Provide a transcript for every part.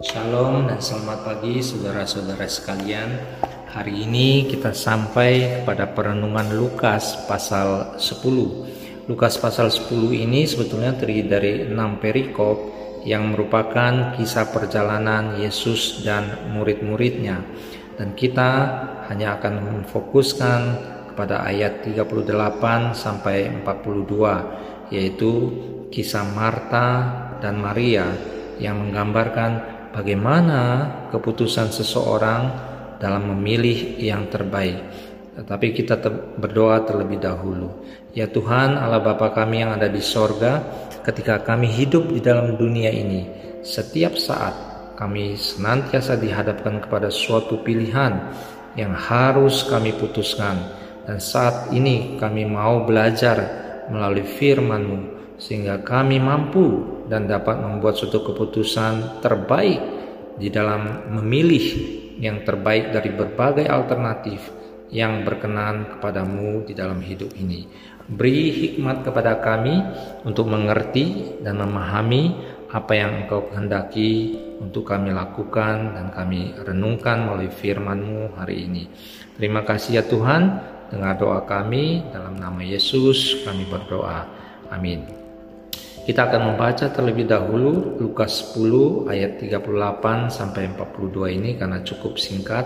Shalom dan selamat pagi saudara-saudara sekalian. Hari ini kita sampai kepada perenungan Lukas pasal 10. Lukas pasal 10 ini sebetulnya terdiri dari 6 perikop yang merupakan kisah perjalanan Yesus dan murid-muridnya. Dan kita hanya akan memfokuskan kepada ayat 38 sampai 42 yaitu kisah Marta dan Maria yang menggambarkan bagaimana keputusan seseorang dalam memilih yang terbaik. Tetapi kita ter berdoa terlebih dahulu. Ya Tuhan Allah Bapa kami yang ada di sorga, ketika kami hidup di dalam dunia ini, setiap saat kami senantiasa dihadapkan kepada suatu pilihan yang harus kami putuskan. Dan saat ini kami mau belajar melalui firman-Mu sehingga kami mampu dan dapat membuat suatu keputusan terbaik di dalam memilih yang terbaik dari berbagai alternatif yang berkenan kepadamu di dalam hidup ini. Beri hikmat kepada kami untuk mengerti dan memahami apa yang engkau kehendaki untuk kami lakukan dan kami renungkan melalui firman-Mu hari ini. Terima kasih ya Tuhan, dengar doa kami dalam nama Yesus kami berdoa. Amin. Kita akan membaca terlebih dahulu Lukas 10 ayat 38 sampai 42 ini karena cukup singkat.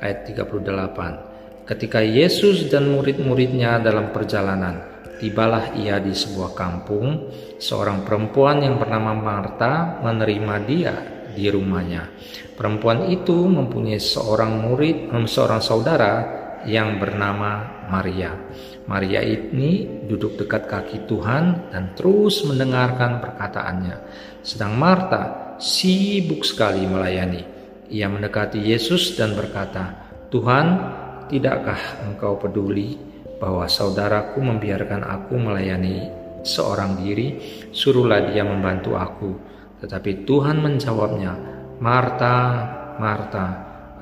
Ayat 38. Ketika Yesus dan murid-muridnya dalam perjalanan, tibalah ia di sebuah kampung. Seorang perempuan yang bernama Marta menerima dia di rumahnya. Perempuan itu mempunyai seorang murid, seorang saudara yang bernama Maria. Maria ini duduk dekat kaki Tuhan dan terus mendengarkan perkataannya. Sedang Marta sibuk sekali melayani. Ia mendekati Yesus dan berkata, "Tuhan, tidakkah Engkau peduli bahwa saudaraku membiarkan aku melayani seorang diri? Suruhlah dia membantu aku." Tetapi Tuhan menjawabnya, "Marta, Marta,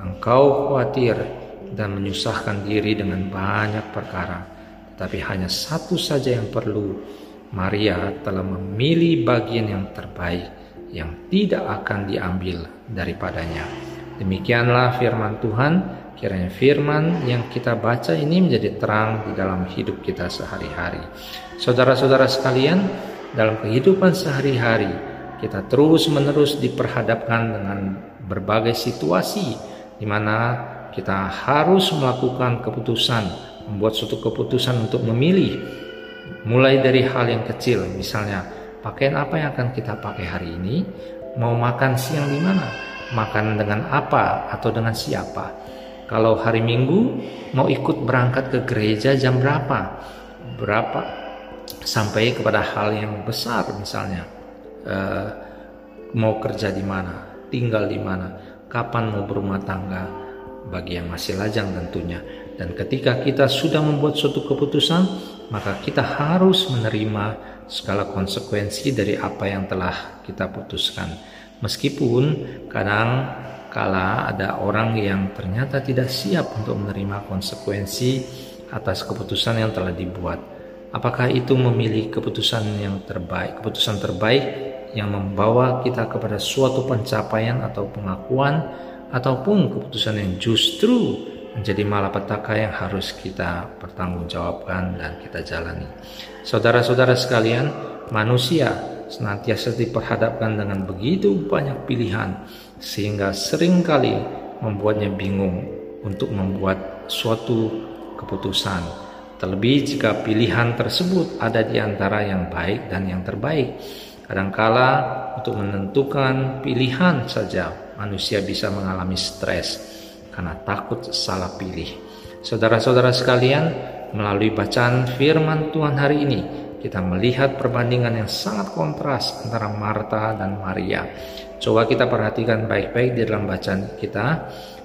engkau khawatir dan menyusahkan diri dengan banyak perkara." tapi hanya satu saja yang perlu. Maria telah memilih bagian yang terbaik yang tidak akan diambil daripadanya. Demikianlah firman Tuhan. Kiranya firman yang kita baca ini menjadi terang di dalam hidup kita sehari-hari. Saudara-saudara sekalian, dalam kehidupan sehari-hari kita terus-menerus diperhadapkan dengan berbagai situasi di mana kita harus melakukan keputusan membuat suatu keputusan untuk memilih. Mulai dari hal yang kecil misalnya pakaian apa yang akan kita pakai hari ini mau makan siang di mana makan dengan apa atau dengan siapa. Kalau hari Minggu mau ikut berangkat ke gereja jam berapa? Berapa? Sampai kepada hal yang besar misalnya uh, mau kerja di mana tinggal di mana kapan mau berumah tangga bagi yang masih lajang tentunya dan ketika kita sudah membuat suatu keputusan, maka kita harus menerima segala konsekuensi dari apa yang telah kita putuskan. Meskipun kadang kala ada orang yang ternyata tidak siap untuk menerima konsekuensi atas keputusan yang telah dibuat. Apakah itu memilih keputusan yang terbaik, keputusan terbaik yang membawa kita kepada suatu pencapaian atau pengakuan ataupun keputusan yang justru menjadi malapetaka yang harus kita pertanggungjawabkan dan kita jalani. Saudara-saudara sekalian, manusia senantiasa diperhadapkan dengan begitu banyak pilihan sehingga sering kali membuatnya bingung untuk membuat suatu keputusan. Terlebih jika pilihan tersebut ada di antara yang baik dan yang terbaik. Kadangkala untuk menentukan pilihan saja manusia bisa mengalami stres karena takut salah pilih. Saudara-saudara sekalian, melalui bacaan firman Tuhan hari ini, kita melihat perbandingan yang sangat kontras antara Marta dan Maria. Coba kita perhatikan baik-baik di dalam bacaan kita,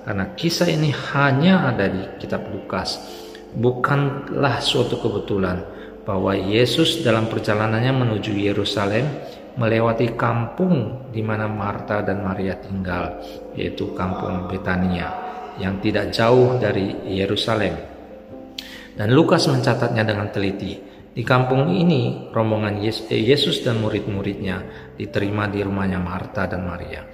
karena kisah ini hanya ada di kitab Lukas. Bukanlah suatu kebetulan bahwa Yesus dalam perjalanannya menuju Yerusalem melewati kampung di mana Marta dan Maria tinggal, yaitu kampung Betania yang tidak jauh dari Yerusalem. Dan Lukas mencatatnya dengan teliti. Di kampung ini, rombongan eh, Yesus dan murid-muridnya diterima di rumahnya Marta dan Maria.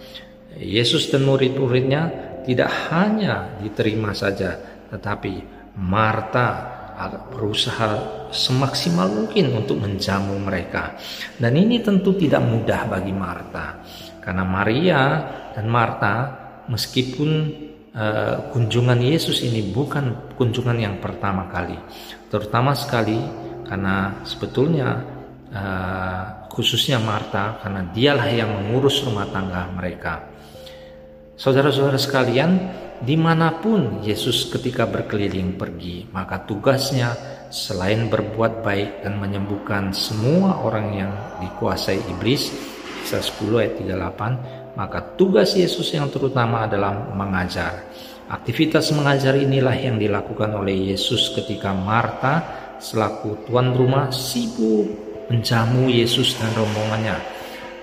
Yesus dan murid-muridnya tidak hanya diterima saja, tetapi Marta berusaha semaksimal mungkin untuk menjamu mereka. Dan ini tentu tidak mudah bagi Marta, karena Maria dan Marta meskipun uh, kunjungan Yesus ini bukan kunjungan yang pertama kali, terutama sekali karena sebetulnya uh, khususnya Marta karena dialah yang mengurus rumah tangga mereka. Saudara-saudara sekalian, di mana pun Yesus ketika berkeliling pergi, maka tugasnya selain berbuat baik dan menyembuhkan semua orang yang dikuasai iblis, kisah 10 ayat 38, maka tugas Yesus yang terutama adalah mengajar. Aktivitas mengajar inilah yang dilakukan oleh Yesus ketika Marta selaku tuan rumah sibuk menjamu Yesus dan rombongannya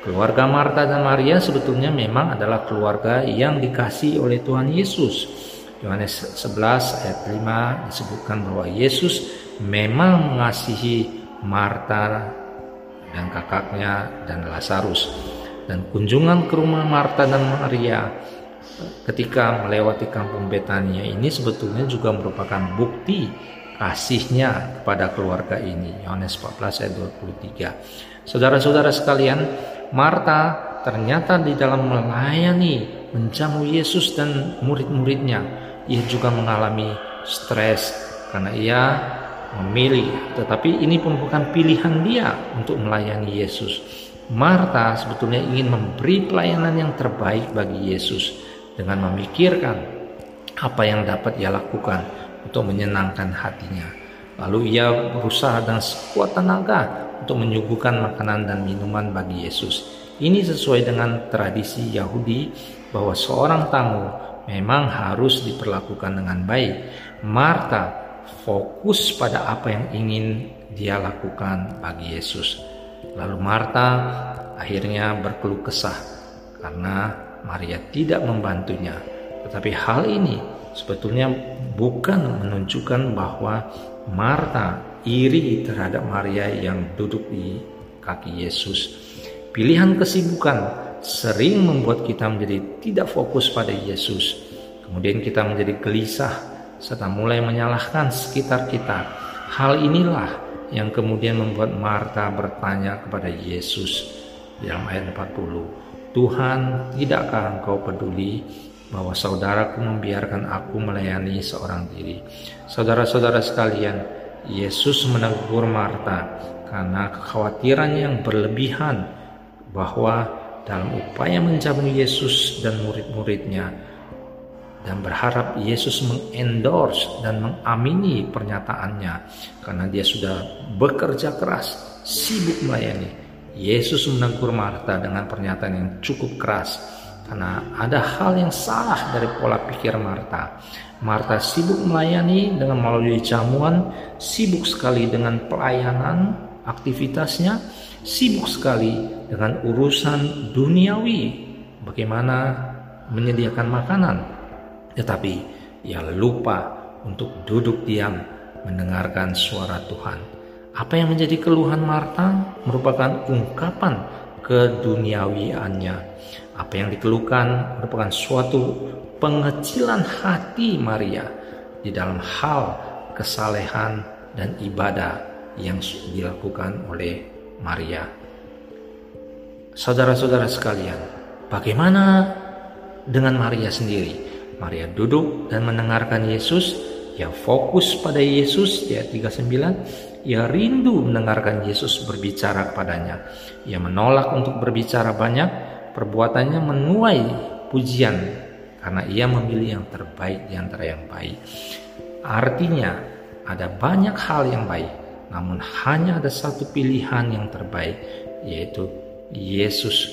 Keluarga Marta dan Maria sebetulnya memang adalah keluarga yang dikasih oleh Tuhan Yesus. Yohanes 11 ayat 5 disebutkan bahwa Yesus memang mengasihi Marta dan kakaknya dan Lazarus. Dan kunjungan ke rumah Marta dan Maria ketika melewati kampung Betania ini sebetulnya juga merupakan bukti kasihnya kepada keluarga ini. Yohanes 14 ayat 23. Saudara-saudara sekalian, Marta ternyata di dalam melayani, menjamu Yesus dan murid-muridnya, ia juga mengalami stres karena ia memilih, tetapi ini pun bukan pilihan dia untuk melayani Yesus. Marta sebetulnya ingin memberi pelayanan yang terbaik bagi Yesus dengan memikirkan apa yang dapat ia lakukan untuk menyenangkan hatinya. Lalu ia berusaha dengan sekuat tenaga untuk menyuguhkan makanan dan minuman bagi Yesus. Ini sesuai dengan tradisi Yahudi bahwa seorang tamu memang harus diperlakukan dengan baik. Marta fokus pada apa yang ingin dia lakukan bagi Yesus. Lalu Marta akhirnya berkeluh kesah karena Maria tidak membantunya. Tetapi hal ini sebetulnya bukan menunjukkan bahwa Marta iri terhadap Maria yang duduk di kaki Yesus. Pilihan kesibukan sering membuat kita menjadi tidak fokus pada Yesus. Kemudian kita menjadi gelisah serta mulai menyalahkan sekitar kita. Hal inilah yang kemudian membuat Marta bertanya kepada Yesus dalam ayat 40. Tuhan, tidakkah engkau peduli bahwa saudaraku membiarkan aku melayani seorang diri? Saudara-saudara sekalian, Yesus menegur Marta karena kekhawatiran yang berlebihan bahwa dalam upaya menjamu Yesus dan murid-muridnya dan berharap Yesus mengendorse dan mengamini pernyataannya karena dia sudah bekerja keras, sibuk melayani. Yesus menegur Marta dengan pernyataan yang cukup keras karena ada hal yang salah dari pola pikir Marta. Marta sibuk melayani dengan melalui jamuan, sibuk sekali dengan pelayanan aktivitasnya, sibuk sekali dengan urusan duniawi, bagaimana menyediakan makanan. Tetapi ia lupa untuk duduk diam mendengarkan suara Tuhan. Apa yang menjadi keluhan Marta merupakan ungkapan keduniawiannya. Apa yang dikeluhkan merupakan suatu pengecilan hati Maria di dalam hal kesalehan dan ibadah yang dilakukan oleh Maria. Saudara-saudara sekalian, bagaimana dengan Maria sendiri? Maria duduk dan mendengarkan Yesus, ia fokus pada Yesus ayat 39, ia rindu mendengarkan Yesus berbicara kepadanya. Ia menolak untuk berbicara banyak, perbuatannya menuai pujian karena ia memilih yang terbaik di antara yang baik. Artinya, ada banyak hal yang baik, namun hanya ada satu pilihan yang terbaik, yaitu Yesus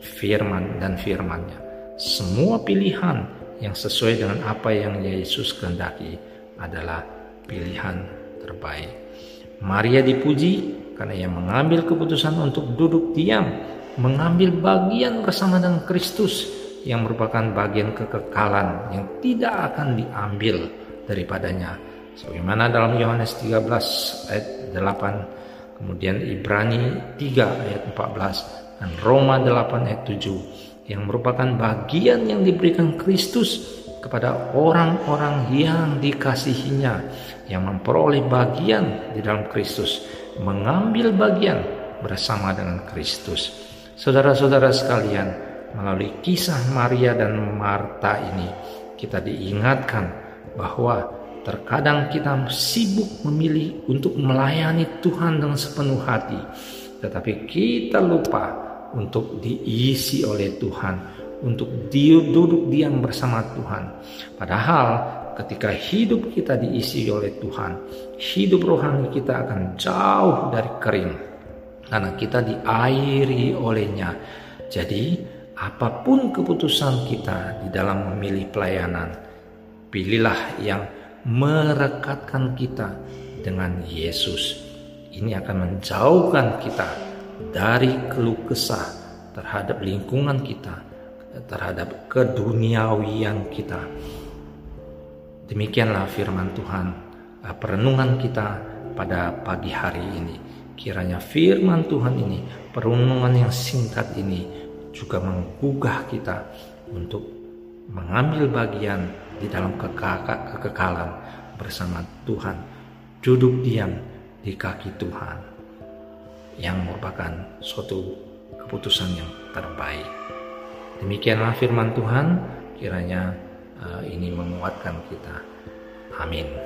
firman dan firmannya. Semua pilihan yang sesuai dengan apa yang Yesus kehendaki adalah pilihan terbaik. Maria dipuji karena ia mengambil keputusan untuk duduk diam, mengambil bagian bersama dengan Kristus yang merupakan bagian kekekalan yang tidak akan diambil daripadanya. Sebagaimana dalam Yohanes 13 ayat 8 kemudian Ibrani 3 ayat 14 dan Roma 8 ayat 7 yang merupakan bagian yang diberikan Kristus kepada orang-orang yang dikasihinya yang memperoleh bagian di dalam Kristus mengambil bagian bersama dengan Kristus. Saudara-saudara sekalian melalui kisah Maria dan Marta ini kita diingatkan bahwa terkadang kita sibuk memilih untuk melayani Tuhan dengan sepenuh hati tetapi kita lupa untuk diisi oleh Tuhan untuk duduk diam bersama Tuhan. Padahal ketika hidup kita diisi oleh Tuhan, hidup rohani kita akan jauh dari kering karena kita diairi olehnya. Jadi, apa pun keputusan kita di dalam memilih pelayanan, pilihlah yang merekatkan kita dengan Yesus. Ini akan menjauhkan kita dari keluh kesah terhadap lingkungan kita, terhadap keduniawian kita. Demikianlah firman Tuhan, eh, perenungan kita pada pagi hari ini. Kiranya firman Tuhan ini, perenungan yang singkat ini juga menggugah kita untuk mengambil bagian di dalam kekekalan bersama Tuhan. Duduk diam di kaki Tuhan yang merupakan suatu keputusan yang terbaik. Demikianlah firman Tuhan, kiranya uh, ini menguatkan kita. Amin.